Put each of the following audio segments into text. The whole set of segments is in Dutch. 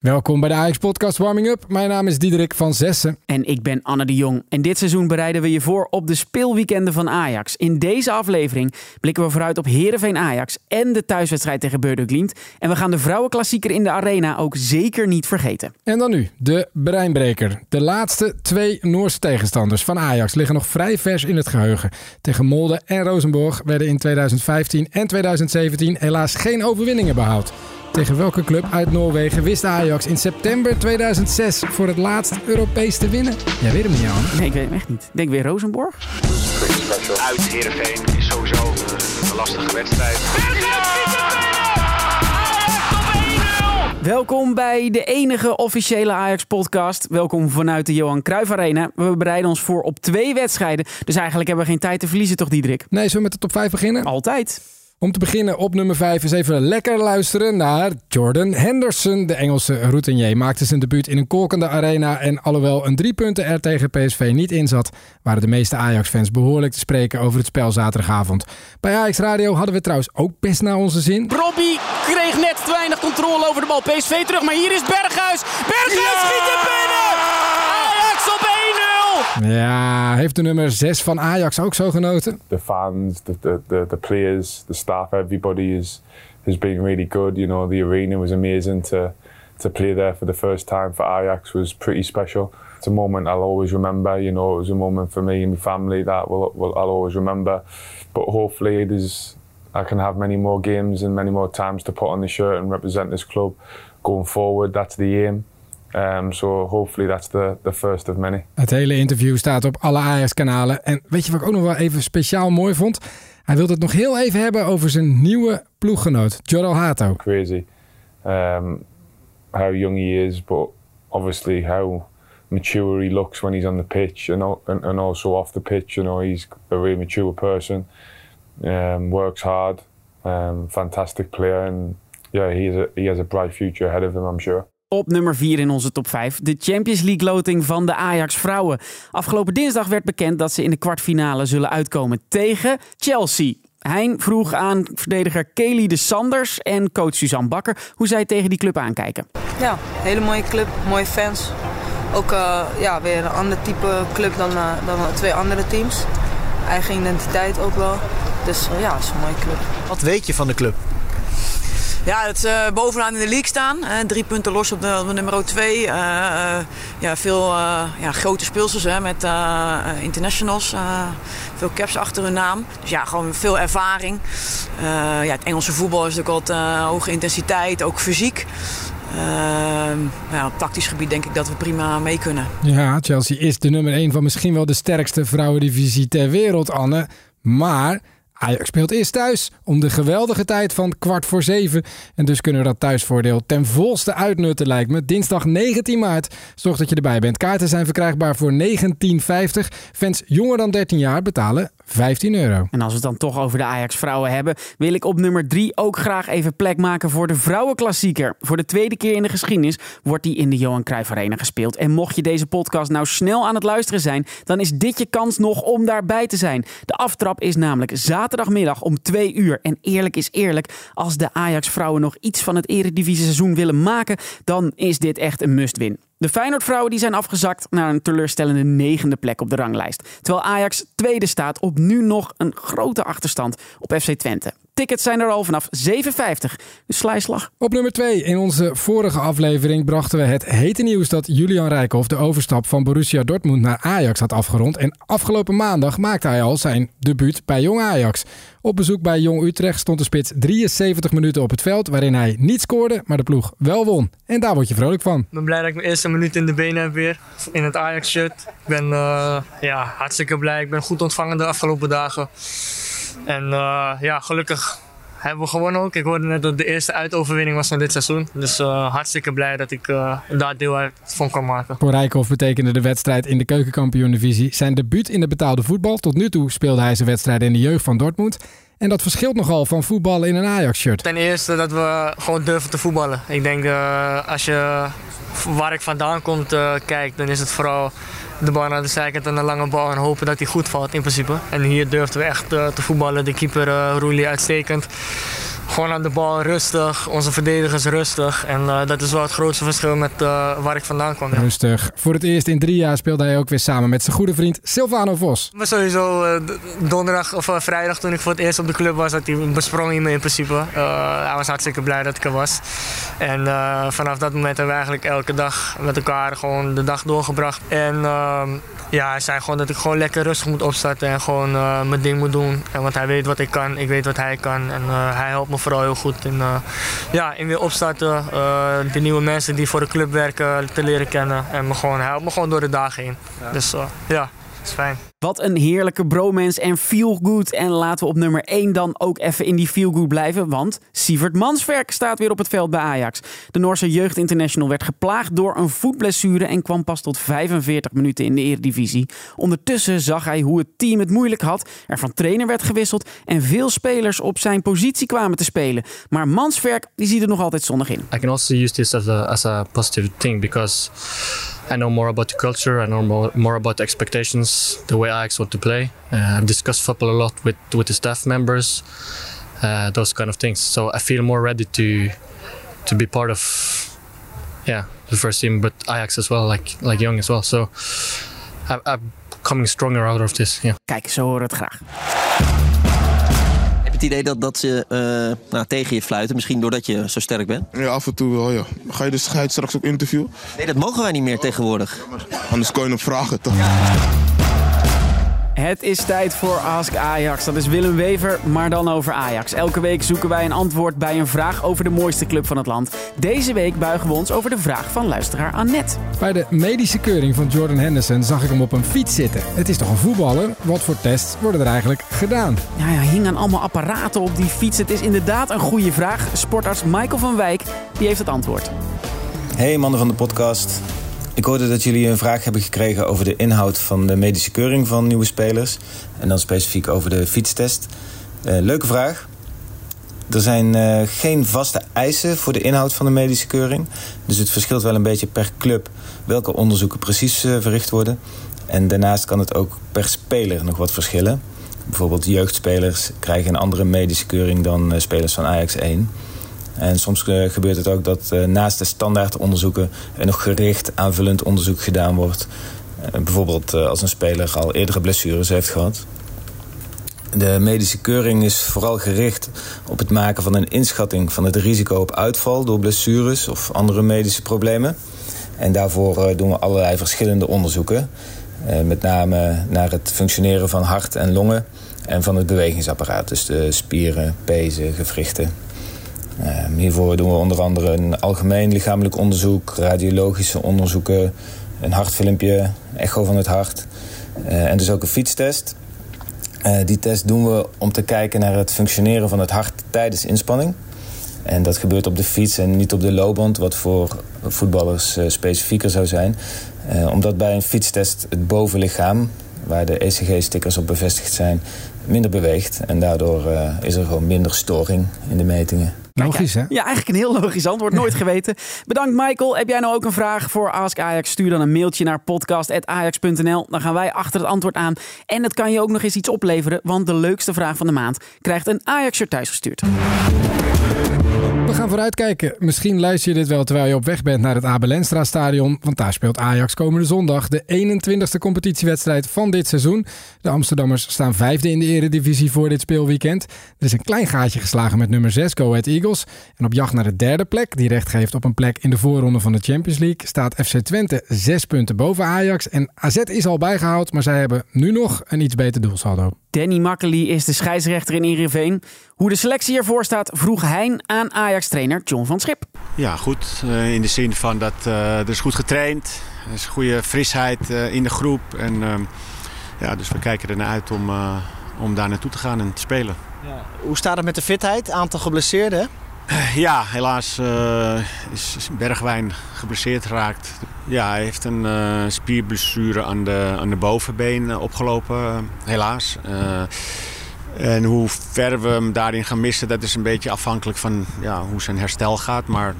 Welkom bij de Ajax Podcast Warming Up. Mijn naam is Diederik van Zessen. En ik ben Anne de Jong. En dit seizoen bereiden we je voor op de speelweekenden van Ajax. In deze aflevering blikken we vooruit op Herenveen Ajax en de thuiswedstrijd tegen Beurder Glimt. En we gaan de vrouwenklassieker in de arena ook zeker niet vergeten. En dan nu, de breinbreker. De laatste twee Noorse tegenstanders van Ajax liggen nog vrij vers in het geheugen. Tegen Molde en Rosenborg werden in 2015 en 2017 helaas geen overwinningen behaald. Tegen welke club uit Noorwegen wist Ajax in september 2006 voor het laatst Europees te winnen? Jij weet hem niet, Jan. Nee, ik weet hem echt niet. Ik denk weer Rosenborg. Uit Heerenveen is sowieso een lastige wedstrijd. Welkom bij de enige officiële Ajax-podcast. Welkom vanuit de Johan Cruijff Arena. We bereiden ons voor op twee wedstrijden. Dus eigenlijk hebben we geen tijd te verliezen, toch Diederik? Nee, zullen we met de top 5 beginnen? Altijd. Om te beginnen op nummer 5 is even lekker luisteren naar Jordan Henderson. De Engelse routinier maakte zijn debuut in een kolkende arena. En alhoewel een drie punten er tegen PSV niet in zat, waren de meeste Ajax-fans behoorlijk te spreken over het spel zaterdagavond. Bij Ajax Radio hadden we trouwens ook best naar onze zin. Robbie kreeg net te weinig controle over de bal. PSV terug, maar hier is Berghuis. Berghuis schiet er binnen! Ajax op 1-0! Ja, heeft de nummer 6 van Ajax ook zo genoten? the fans, the, the, the, the players, the staff, everybody is has been really good. You know, the arena was amazing to to play there for the first time for Ajax was pretty special. It's a moment I'll always remember. You know, it was a moment for me and my family that will, will I'll always remember. But hopefully, it is I can have many more games and many more times to put on the shirt and represent this club going forward. That's the aim. Um, so hopefully that's the, the first of many. Het hele interview staat op alle Ajax-kanalen. En weet je wat ik ook nog wel even speciaal mooi vond? Hij wilde het nog heel even hebben over zijn nieuwe ploeggenoot, Jorel Hato. crazy um, how young he is, but obviously how mature he looks when he's on the pitch and, and, and also off the pitch. You know, he's a really mature person, um, works hard, um, fantastic player, and yeah, he has, a, he has a bright future ahead of him, I'm sure. Op nummer 4 in onze top 5, de Champions League loting van de Ajax vrouwen. Afgelopen dinsdag werd bekend dat ze in de kwartfinale zullen uitkomen tegen Chelsea. Hein vroeg aan verdediger Kelly de Sanders en coach Suzanne Bakker hoe zij tegen die club aankijken. Ja, hele mooie club, mooie fans. Ook eh, ja, weer een ander type club dan, eh, dan twee andere teams. Eigen identiteit ook wel. Dus eh, ja, het is een mooie club. Wat weet je van de club? Ja, dat ze bovenaan in de league staan. Hè, drie punten los op de, nummer 2. ja, veel eh, ja, grote speelsters hè, met eh, eh, internationals. eh, veel caps achter hun naam. Dus ja, gewoon veel ervaring. Eh, ja, het Engelse voetbal is natuurlijk altijd eh, hoge intensiteit, ook fysiek. Ehm, ja, op tactisch gebied denk ik dat we prima mee kunnen. Ja, Chelsea is de nummer 1 van misschien wel de sterkste vrouwendivisie ter wereld, Anne. Maar Ajax speelt eerst thuis om de geweldige tijd van kwart voor zeven. En dus kunnen we dat thuisvoordeel ten volste uitnutten, lijkt me. Dinsdag 19 maart. Zorg dat je erbij bent. Kaarten zijn verkrijgbaar voor 19,50. Fans jonger dan 13 jaar betalen 15 euro. En als we het dan toch over de Ajax vrouwen hebben, wil ik op nummer 3 ook graag even plek maken voor de vrouwenklassieker. Voor de tweede keer in de geschiedenis wordt die in de Johan Cruijff Arena gespeeld. En mocht je deze podcast nou snel aan het luisteren zijn, dan is dit je kans nog om daarbij te zijn. De aftrap is namelijk zaterdagmiddag om 2 uur. En eerlijk is eerlijk, als de Ajax vrouwen nog iets van het eredivisie seizoen willen maken, dan is dit echt een must-win. De Feyenoord-vrouwen die zijn afgezakt naar een teleurstellende negende plek op de ranglijst. Terwijl Ajax tweede staat op nu nog een grote achterstand op FC Twente. Tickets zijn er al vanaf 7,50. Dus slijslag. Op nummer 2 in onze vorige aflevering brachten we het hete nieuws dat Julian Rijkhoff de overstap van Borussia Dortmund naar Ajax had afgerond. En afgelopen maandag maakte hij al zijn debuut bij Jong Ajax. Op bezoek bij Jong Utrecht stond de spits 73 minuten op het veld waarin hij niet scoorde, maar de ploeg wel won. En daar word je vrolijk van. Ik ben blij dat ik mijn eerste minuut in de benen heb weer. In het Ajax-shirt. Ik ben eh, ja, hartstikke blij. Ik ben goed ontvangen de afgelopen dagen. En eh, ja, gelukkig hebben we gewonnen ook. Ik hoorde net dat de eerste uitoverwinning was van dit seizoen. Dus eh, hartstikke blij dat ik eh, daar deel uit van kan maken. Voor Rijkhoff betekende de wedstrijd in de keukenkampioen-divisie zijn debuut in de betaalde voetbal. Tot nu toe speelde hij zijn wedstrijden in de jeugd van Dortmund. En dat verschilt nogal van voetballen in een Ajax-shirt. Ten eerste dat we gewoon durven te voetballen. Ik denk uh, als je waar ik vandaan komt uh, kijkt, dan is het vooral de bal naar de zijkant en een lange bal en hopen dat hij goed valt in principe. En hier durfden we echt uh, te voetballen. De keeper uh, uitstekend. Gewoon aan de bal rustig, onze verdedigers rustig. En eh, dat is wel het grootste verschil met eh, waar ik vandaan kwam. ja. Rustig. Voor het eerst in drie jaar speelde hij ook weer samen met zijn goede vriend Silvano Vos. Maar sowieso eh, donderdag of vrijdag toen ik voor het eerst op de club was, had hij besprong hij me in principe. Hij was hartstikke blij dat ik er was. En vanaf dat moment hebben we eigenlijk elke dag met elkaar gewoon de dag doorgebracht. En ehm, ja, hij zei gewoon dat ik gewoon lekker rustig moet opstarten en gewoon mijn ding moet doen. En want hij weet wat ik kan, ik weet wat hij kan. En hij helpt me vooral heel goed in, eh, ja, in weer opstarten. eh, de nieuwe mensen die voor de club werken te leren kennen. En me gewoon, helpt me gewoon door de dagen heen. Dus eh, ja, dat is fijn. Wat een heerlijke bromance en feel good. En laten we op nummer 1 dan ook even in die feel good blijven. Want Sievert Mansverk staat weer op het veld bij Ajax. De Noorse jeugdinternational werd geplaagd door een voetblessure en kwam pas tot 45 minuten in de Eredivisie. Ondertussen zag hij hoe het team het moeilijk had, er van trainer werd gewisseld en veel spelers op zijn positie kwamen te spelen. Maar Mansverk die ziet er nog altijd zonnig in. I can also use this as a, as a positive thing because I know more about the culture, I know more, more about expectations, the way Ajax want to play. Uh, I've discussed football a lot with, with the staff members, uh, those kind of things. So I feel more ready to to be part of yeah the first team, but Ajax as well, like like Young as well. So I, I'm coming stronger out of this. Yeah. Kijk, zo horen we het graag. Heb je het idee dat, dat ze eh, nou, tegen je fluiten, misschien doordat je zo sterk bent? Ja, af en toe wel, ja. Ga je dus ga je straks op interview? Nee, dat mogen wij niet meer tegenwoordig. Anders kan je hem vragen, toch? Het is tijd voor Ask Ajax. Dat is Willem Wever, maar dan over Ajax. Elke week zoeken wij een antwoord bij een vraag over de mooiste club van het land. Deze week buigen we ons over de vraag van luisteraar Annette. Bij de medische keuring van Jordan Henderson zag ik hem op een fiets zitten. Het is toch een voetballer? Wat voor tests worden er eigenlijk gedaan? Ja, ja, hingen allemaal apparaten op die fiets. Het is inderdaad een goede vraag. Sportarts Michael van Wijk die heeft het antwoord. Hey mannen van de podcast. Ik hoorde dat jullie een vraag hebben gekregen over de inhoud van de medische keuring van nieuwe spelers. En dan specifiek over de fietstest. Eh, leuke vraag. Er zijn eh, geen vaste eisen voor de inhoud van de medische keuring. Dus het verschilt wel een beetje per club welke onderzoeken precies eh, verricht worden. En daarnaast kan het ook per speler nog wat verschillen. Bijvoorbeeld jeugdspelers krijgen een andere medische keuring dan spelers van Ajax 1. En soms eh, gebeurt het ook dat eh, naast de standaard onderzoeken er nog gericht aanvullend onderzoek gedaan wordt. Eh, bijvoorbeeld als een speler al eerdere blessures heeft gehad. De medische keuring is vooral gericht op het maken van een inschatting van het risico op uitval door blessures of andere medische problemen. En daarvoor doen we allerlei verschillende onderzoeken. Met name naar het functioneren van hart en longen en van het bewegingsapparaat. Dus de spieren, pezen, gewrichten. Eh, hiervoor doen we onder andere een algemeen lichamelijk onderzoek, radiologische onderzoeken, een hartfilmpje, echo van het hart eh, en dus ook een fietstest. Eh, die test doen we om te kijken naar het functioneren van het hart tijdens inspanning. En dat gebeurt op de fiets en niet op de loopband, wat voor voetballers specifieker zou zijn. Omdat bij een fietstest het bovenlichaam, waar de ECG-stickers op bevestigd zijn, minder beweegt. En daardoor is er gewoon minder storing in de metingen. Logisch, hè? Ja, eigenlijk een heel logisch antwoord. Nooit geweten. Bedankt, Michael. Heb jij nou ook een vraag voor Ask Ajax? Stuur dan een mailtje naar podcast.ajax.nl. Dan gaan wij achter het antwoord aan. En het kan je ook nog eens iets opleveren, want de leukste vraag van de maand krijgt een Ajax-shirt thuisgestuurd. Gaan vooruitkijken. Misschien luister je dit wel terwijl je op weg bent naar het Abelenstra stadion. Want daar speelt Ajax komende zondag de 21ste competitiewedstrijd van dit seizoen. De Amsterdammers staan vijfde in de eredivisie voor dit speelweekend. Er is een klein gaatje geslagen met nummer 6 Go Ahead Eagles. En op jacht naar de derde plek, die recht geeft op een plek in de voorronde van de Champions League, staat FC Twente zes punten boven Ajax. En AZ is al bijgehaald, maar zij hebben nu nog een iets beter doelsaldo. Danny Makkely is de scheidsrechter in Ereveen. Hoe de selectie ervoor staat, vroeg Hein aan Ajax-trainer John van Schip. Ja, goed. Eh, in de zin van dat eh, er is goed getraind. Er is goede frisheid eh, in de groep. En ehm, ja, dus we kijken ernaar uit om, eh, om daar naartoe te gaan en te spelen. Hoe staat het met de fitheid? Aantal geblesseerden? Ja, helaas eh, is Bergwijn geblesseerd geraakt. Ja, hij heeft een eh, spierblessure aan de, aan de bovenbeen opgelopen, helaas. Eh, en hoe ver we hem daarin gaan missen, dat is een beetje afhankelijk van ja, hoe zijn herstel gaat. Maar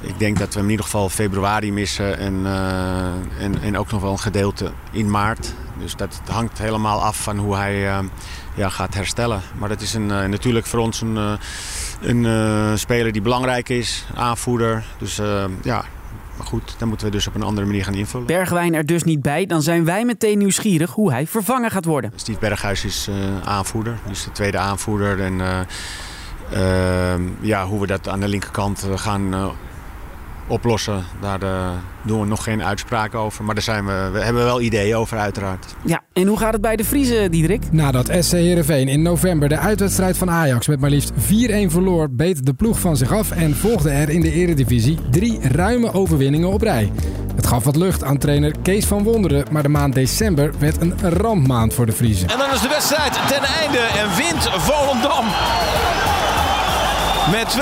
ik denk dat we hem in ieder geval februari missen en, eh, en, ook nog wel een gedeelte in maart. Dus dat hangt helemaal af van hoe hij eh, ja, gaat herstellen. Maar dat is een, eh, natuurlijk voor ons een, een speler die belangrijk is, aanvoerder. Dus ja, maar goed, dan moeten we dus op een andere manier gaan invullen. Bergwijn er dus niet bij, dan zijn wij meteen nieuwsgierig hoe hij vervangen gaat worden. Steve Berghuis is eh, aanvoerder, is de tweede aanvoerder. En eh, eh, ja, hoe we dat aan de linkerkant gaan oplossen, daar eh, doen we nog geen uitspraken over. Maar daar zijn we, we hebben wel ideeën over uiteraard. Ja, en hoe gaat het bij de Friese, Diederik? Nadat SC Heerenveen in november de uitwedstrijd van Ajax met maar liefst 4-1 verloor, beet de ploeg van zich af en volgde er in de eredivisie drie ruime overwinningen op rij. Het gaf wat lucht aan trainer Kees van Wonderen, maar de maand december werd een rampmaand voor de Friese. En dan is de wedstrijd ten einde en wint Volendam. Met 2-1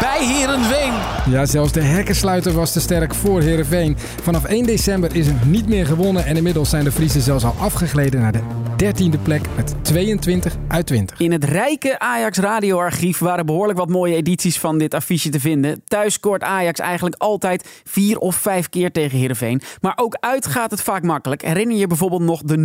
bij Herenveen. Ja, zelfs de hekkensluiter was te sterk voor Heerenveen. Vanaf 1 december is het niet meer gewonnen en inmiddels zijn de Friese zelfs al afgegleden naar de 13e plek met 22 uit 20. In het rijke Ajax radioarchief waren behoorlijk wat mooie edities van dit affiche te vinden. Thuis scoort Ajax eigenlijk altijd vier of vijf keer tegen Heerenveen. Maar ook uit gaat het vaak makkelijk. Herinner je bijvoorbeeld nog de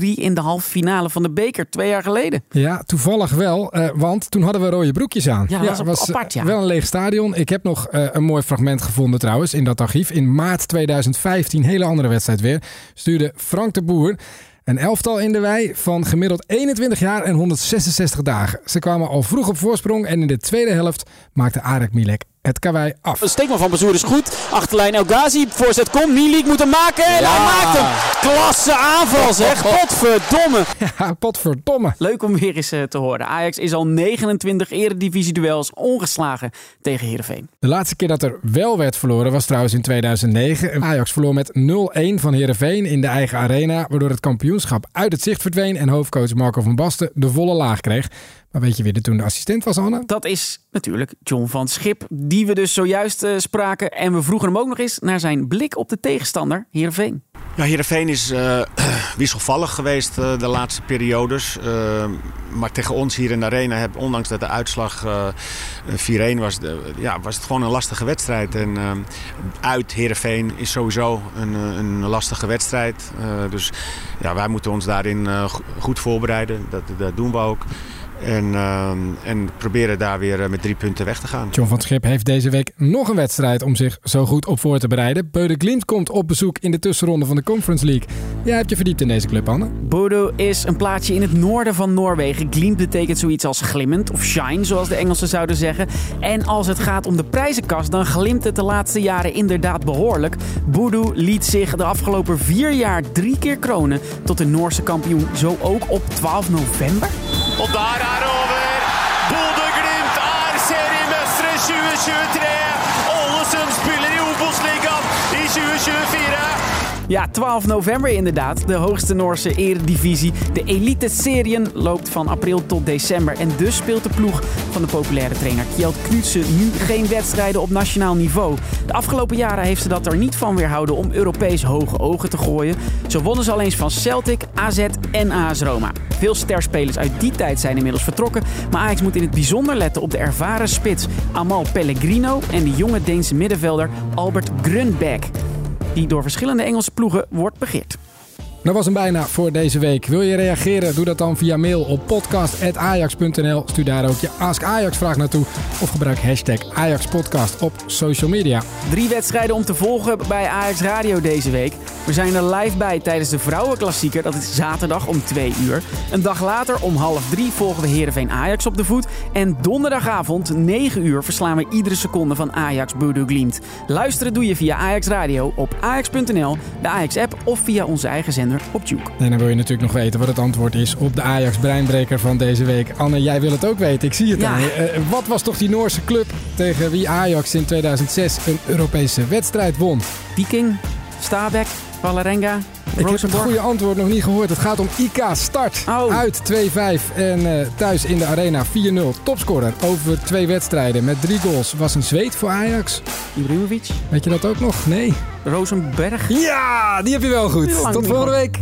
0-3 in de halve finale van de beker twee jaar geleden? Ja, toevallig wel, eh, want toen hadden we rode broekjes aan. Ja, dat was eh, apart, ja. Wel een leeg stadion. Ik heb nog eh, een mooi fragment gevonden trouwens in dat archief. In maart 2015, hele andere wedstrijd weer, stuurde Frank de Boer een elftal in de wei van gemiddeld 21 jaar en 166 dagen. Ze kwamen al vroeg op voorsprong en in de tweede helft maakte Arek Milek het karwei af. Een steekman van Bazoer is goed. Achterlijn El Ghazi. Voorzet komt. Milik moet hem maken. En hij maakt hem. Klasse aanval zeg. Potverdomme. Ja, potverdomme. Leuk om weer eens eh, te horen. Ajax is al 29 eredivisie-duels ongeslagen tegen Heerenveen. De laatste keer dat er wel werd verloren was trouwens in 2009. Ajax verloor met 0-1 van Heerenveen in de eigen arena, waardoor het kampioenschap uit het zicht verdween en hoofdcoach Marco van Basten de volle laag kreeg. Maar weet je wie er toen de assistent was, Anne? Dat is natuurlijk John van Schip, die we dus zojuist eh, spraken. En we vroegen hem ook nog eens naar zijn blik op de tegenstander, Heerenveen. Ja, Heerenveen is eh, wisselvallig geweest eh, de laatste periodes. Maar tegen ons hier in de arena, heb, ondanks dat de uitslag eh, 4-1 was, de- ja, was het gewoon een lastige wedstrijd. En uit Heerenveen is sowieso een, een lastige wedstrijd. Eh, dus ja, wij moeten ons daarin eh, go- goed voorbereiden. Dat, dat doen we ook. En, eh, en proberen daar weer eh, met drie punten weg te gaan. John van Schip heeft deze week nog een wedstrijd om zich zo goed op voor te bereiden. Beude Glimt komt op bezoek in de tussenronde van de Conference League. Jij hebt je verdiept in deze club, Anne. Bodo is een plaatsje in het noorden van Noorwegen. Glimt betekent zoiets als glimmend of shine, zoals de Engelsen zouden zeggen. En als het gaat om de prijzenkast, dan glimt het de laatste jaren inderdaad behoorlijk. Bodo liet zich de afgelopen vier jaar drie keer kronen tot de Noorse kampioen. Zo ook op 12 november. Og der er det over. Bodø-Glimt er seriemestere 2023. Ålesund spiller i Obos-ligaen i 2024. Ja, 12 november inderdaad. De hoogste Noorse eredivisie. De elite serien loopt van april tot december. En dus speelt de ploeg van de populaire trainer Kjeld Knutsen nu geen wedstrijden op nationaal niveau. De afgelopen jaren heeft ze dat er niet van weerhouden om Europees hoge ogen te gooien. Zo wonnen ze al eens van Celtic, AZ en AS Roma. Veel sterspelers uit die tijd zijn inmiddels vertrokken. Maar Ajax moet in het bijzonder letten op de ervaren spits Amal Pellegrino en de jonge Deense middenvelder Albert Grunbeck die door verschillende Engelse ploegen wordt begeerd. Dat was hem bijna voor deze week. Wil je reageren? Doe dat dan via mail op podcast.ajax.nl. Stuur daar ook je Ask Ajax vraag naartoe. Of gebruik hashtag AjaxPodcast op social media. Drie wedstrijden om te volgen bij Ajax Radio deze week. We zijn er live bij tijdens de vrouwenklassieker. Dat is zaterdag om 2 uur. Een dag later om half drie volgen we Heerenveen Ajax op de voet. En donderdagavond 9 uur verslaan we iedere seconde van Ajax Bodo Glimt. Luisteren doe je via Ajax Radio op ajax.nl, de Ajax app of via onze eigen zender op Juke. En dan wil je natuurlijk nog weten wat het antwoord is op de Ajax breinbreker van deze week. Anne, jij wil het ook weten. Ik zie het Ja. aan je. Eh, wat was toch die Noorse club tegen wie Ajax in 2006 een Europese wedstrijd won? Viking, Stabæk, Valerenga, Ik heb het goede antwoord nog niet gehoord. Het gaat om IK Start. Oh. Uit 2-5 en eh, thuis in de arena 4-0. Topscorer over twee wedstrijden met drie goals. Was een zweet voor Ajax. Ibrahimovic, Weet je dat ook nog? Nee. Rosenberg. Ja, die heb je wel goed. Tot volgende week.